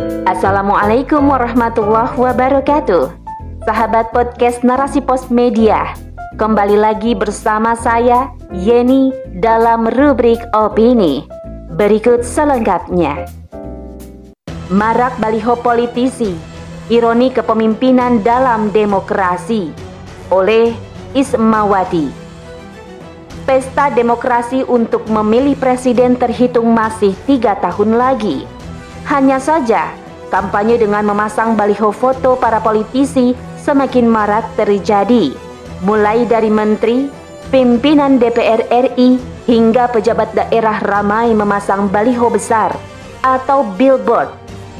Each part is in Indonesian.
Assalamualaikum warahmatullahi wabarakatuh. Sahabat podcast Narasi Pos Media Kembali lagi bersama saya Yeni dalam rubrik opini. Berikut selengkapnya. Marak baliho politisi Ironi kepemimpinan dalam demokrasi Oleh Ismawati. Pesta demokrasi untuk memilih presiden terhitung masih tiga tahun lagi. Hanya saja, kampanye dengan memasang baliho foto para politisi semakin marak terjadi. Mulai dari menteri, pimpinan DPR RI, hingga pejabat daerah ramai memasang baliho besar atau billboard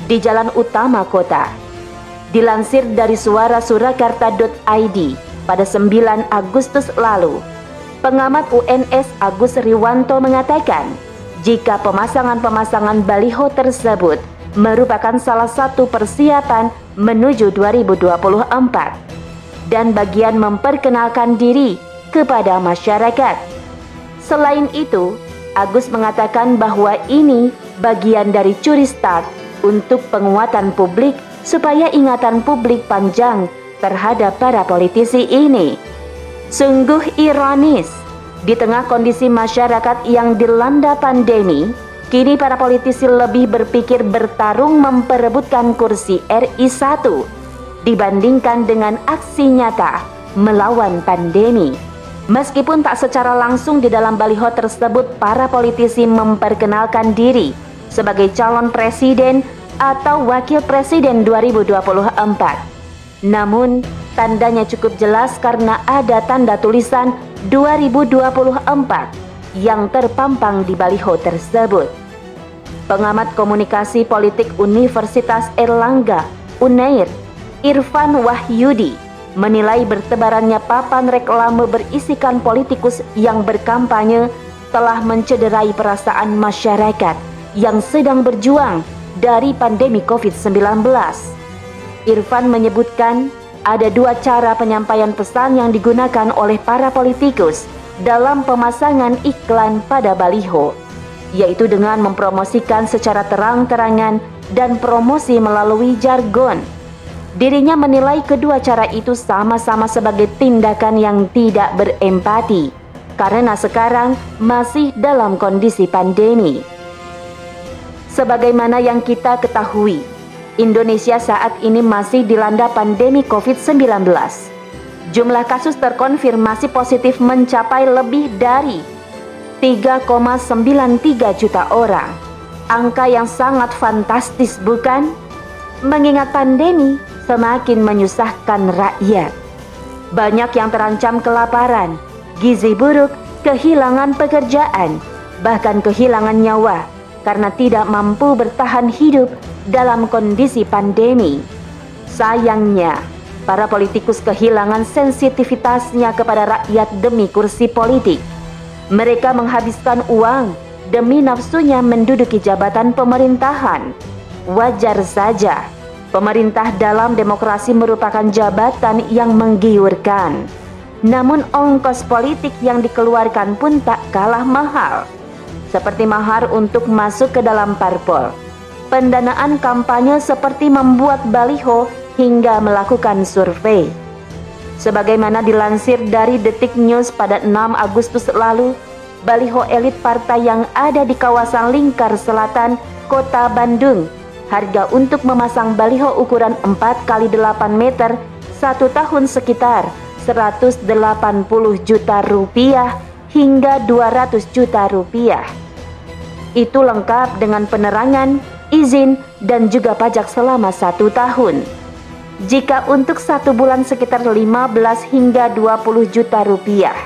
di jalan utama kota. Dilansir dari suara surakarta.id pada 9 Agustus lalu, Pengamat UNS Agus Riwanto mengatakan, jika pemasangan-pemasangan baliho tersebut merupakan salah satu persiapan menuju 2024 dan bagian memperkenalkan diri kepada masyarakat. Selain itu, Agus mengatakan bahwa ini bagian dari curi start untuk penguatan publik supaya ingatan publik panjang terhadap para politisi ini. Sungguh ironis, di tengah kondisi masyarakat yang dilanda pandemi, kini para politisi lebih berpikir bertarung memperebutkan kursi RI 1 dibandingkan dengan aksi nyata melawan pandemi. Meskipun tak secara langsung di dalam baliho tersebut para politisi memperkenalkan diri sebagai calon presiden atau wakil presiden 2024. Namun, Tandanya cukup jelas karena ada tanda tulisan 2024 yang terpampang di baliho tersebut. Pengamat komunikasi politik Universitas Erlangga, Unair, Irfan Wahyudi, menilai bertebarannya papan reklame berisikan politikus yang berkampanye telah mencederai perasaan masyarakat yang sedang berjuang dari pandemi COVID-19. Irfan menyebutkan ada dua cara penyampaian pesan yang digunakan oleh para politikus dalam pemasangan iklan pada baliho, yaitu dengan mempromosikan secara terang-terangan dan promosi melalui jargon. Dirinya menilai kedua cara itu sama-sama sebagai tindakan yang tidak berempati, karena sekarang masih dalam kondisi pandemi. Sebagaimana yang kita ketahui, Indonesia saat ini masih dilanda pandemi COVID-19. Jumlah kasus terkonfirmasi positif mencapai lebih dari 3,93 juta orang. Angka yang sangat fantastis bukan? Mengingat pandemi semakin menyusahkan rakyat. Banyak yang terancam kelaparan, gizi buruk, kehilangan pekerjaan, bahkan kehilangan nyawa karena tidak mampu bertahan hidup dalam kondisi pandemi. Sayangnya, para politikus kehilangan sensitivitasnya kepada rakyat demi kursi politik. Mereka menghabiskan uang demi nafsunya menduduki jabatan pemerintahan. Wajar saja, pemerintah dalam demokrasi merupakan jabatan yang menggiurkan. Namun ongkos politik yang dikeluarkan pun tak kalah mahal. Seperti mahar untuk masuk ke dalam parpol pendanaan kampanye seperti membuat baliho hingga melakukan survei. Sebagaimana dilansir dari Detik News pada 6 Agustus lalu, baliho elit partai yang ada di kawasan Lingkar Selatan, Kota Bandung, harga untuk memasang baliho ukuran 4 x 8 meter satu tahun sekitar 180 juta rupiah hingga 200 juta rupiah. Itu lengkap dengan penerangan, izin, dan juga pajak selama satu tahun. Jika untuk satu bulan sekitar 15 hingga 20 juta rupiah.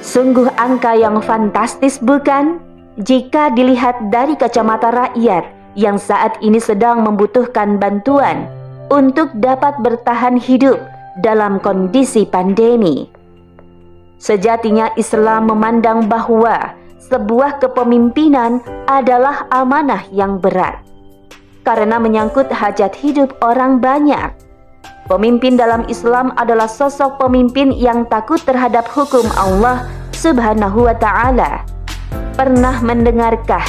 Sungguh angka yang fantastis bukan? Jika dilihat dari kacamata rakyat yang saat ini sedang membutuhkan bantuan untuk dapat bertahan hidup dalam kondisi pandemi. Sejatinya Islam memandang bahwa sebuah kepemimpinan adalah amanah yang berat karena menyangkut hajat hidup orang banyak. Pemimpin dalam Islam adalah sosok pemimpin yang takut terhadap hukum Allah Subhanahu wa taala. Pernah mendengarkah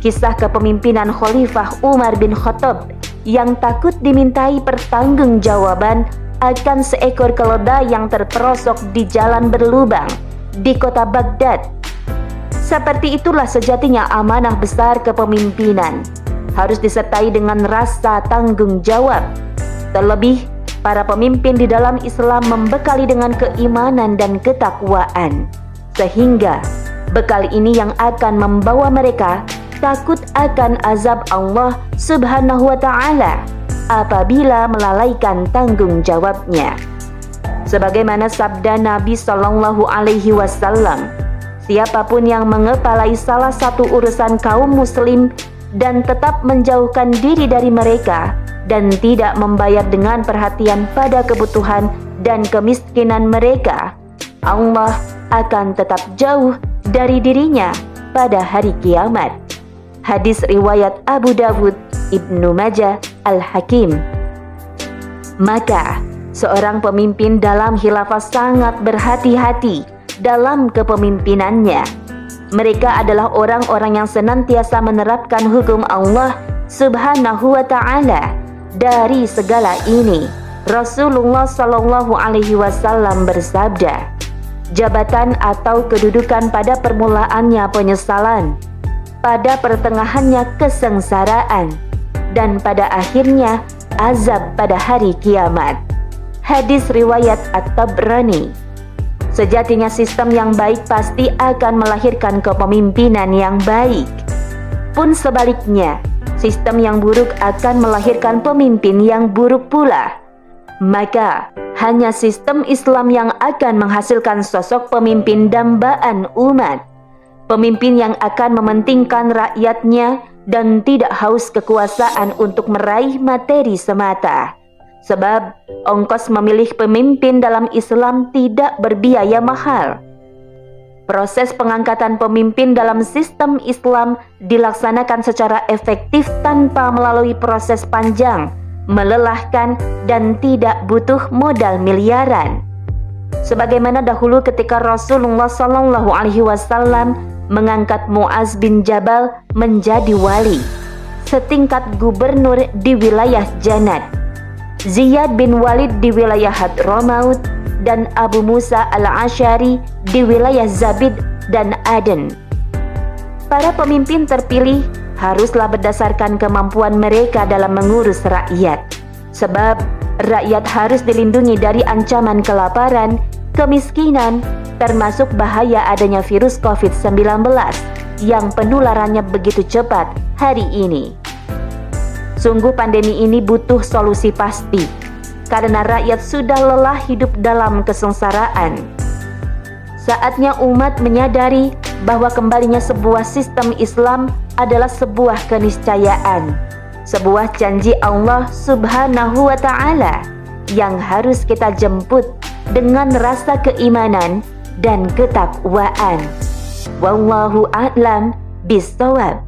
kisah kepemimpinan Khalifah Umar bin Khattab yang takut dimintai pertanggungjawaban akan seekor keledai yang terperosok di jalan berlubang di kota Baghdad. Seperti itulah sejatinya amanah besar kepemimpinan harus disertai dengan rasa tanggung jawab. Terlebih, para pemimpin di dalam Islam membekali dengan keimanan dan ketakwaan, sehingga bekal ini yang akan membawa mereka takut akan azab Allah Subhanahu wa Ta'ala apabila melalaikan tanggung jawabnya. Sebagaimana sabda Nabi Shallallahu Alaihi Wasallam, siapa pun yang mengepalai salah satu urusan kaum Muslim dan tetap menjauhkan diri dari mereka dan tidak membayar dengan perhatian pada kebutuhan dan kemiskinan mereka, Allah akan tetap jauh dari dirinya pada hari kiamat. Hadis riwayat Abu Dawud, Ibnu Majah, Al-Hakim. Maka, seorang pemimpin dalam khilafah sangat berhati-hati dalam kepemimpinannya. Mereka adalah orang-orang yang senantiasa menerapkan hukum Allah Subhanahu wa taala. Dari segala ini, Rasulullah Shallallahu alaihi wasallam bersabda, "Jabatan atau kedudukan pada permulaannya penyesalan, pada pertengahannya kesengsaraan, dan pada akhirnya azab pada hari kiamat. Hadis riwayat At-Tabrani. Sejatinya sistem yang baik pasti akan melahirkan kepemimpinan yang baik. Pun sebaliknya, sistem yang buruk akan melahirkan pemimpin yang buruk pula. Maka, hanya sistem Islam yang akan menghasilkan sosok pemimpin dambaan umat pemimpin yang akan mementingkan rakyatnya dan tidak haus kekuasaan untuk meraih materi semata. Sebab ongkos memilih pemimpin dalam Islam tidak berbiaya mahal. Proses pengangkatan pemimpin dalam sistem Islam dilaksanakan secara efektif tanpa melalui proses panjang, melelahkan, dan tidak butuh modal miliaran. Sebagaimana dahulu ketika Rasulullah Shallallahu Alaihi Wasallam mengangkat Muaz bin Jabal menjadi wali, setingkat gubernur di wilayah Janat. Ziyad bin Walid di wilayah Hadramaut dan Abu Musa al-Ashari di wilayah Zabid dan Aden. Para pemimpin terpilih haruslah berdasarkan kemampuan mereka dalam mengurus rakyat. Sebab rakyat harus dilindungi dari ancaman kelaparan, kemiskinan, termasuk bahaya adanya virus COVID-19 yang penularannya begitu cepat hari ini. Sungguh pandemi ini butuh solusi pasti karena rakyat sudah lelah hidup dalam kesengsaraan. Saatnya umat menyadari bahwa kembalinya sebuah sistem Islam adalah sebuah keniscayaan, sebuah janji Allah Subhanahu wa taala yang harus kita jemput dengan rasa keimanan dan ketakwaan. Wallahu a'lam bishawab.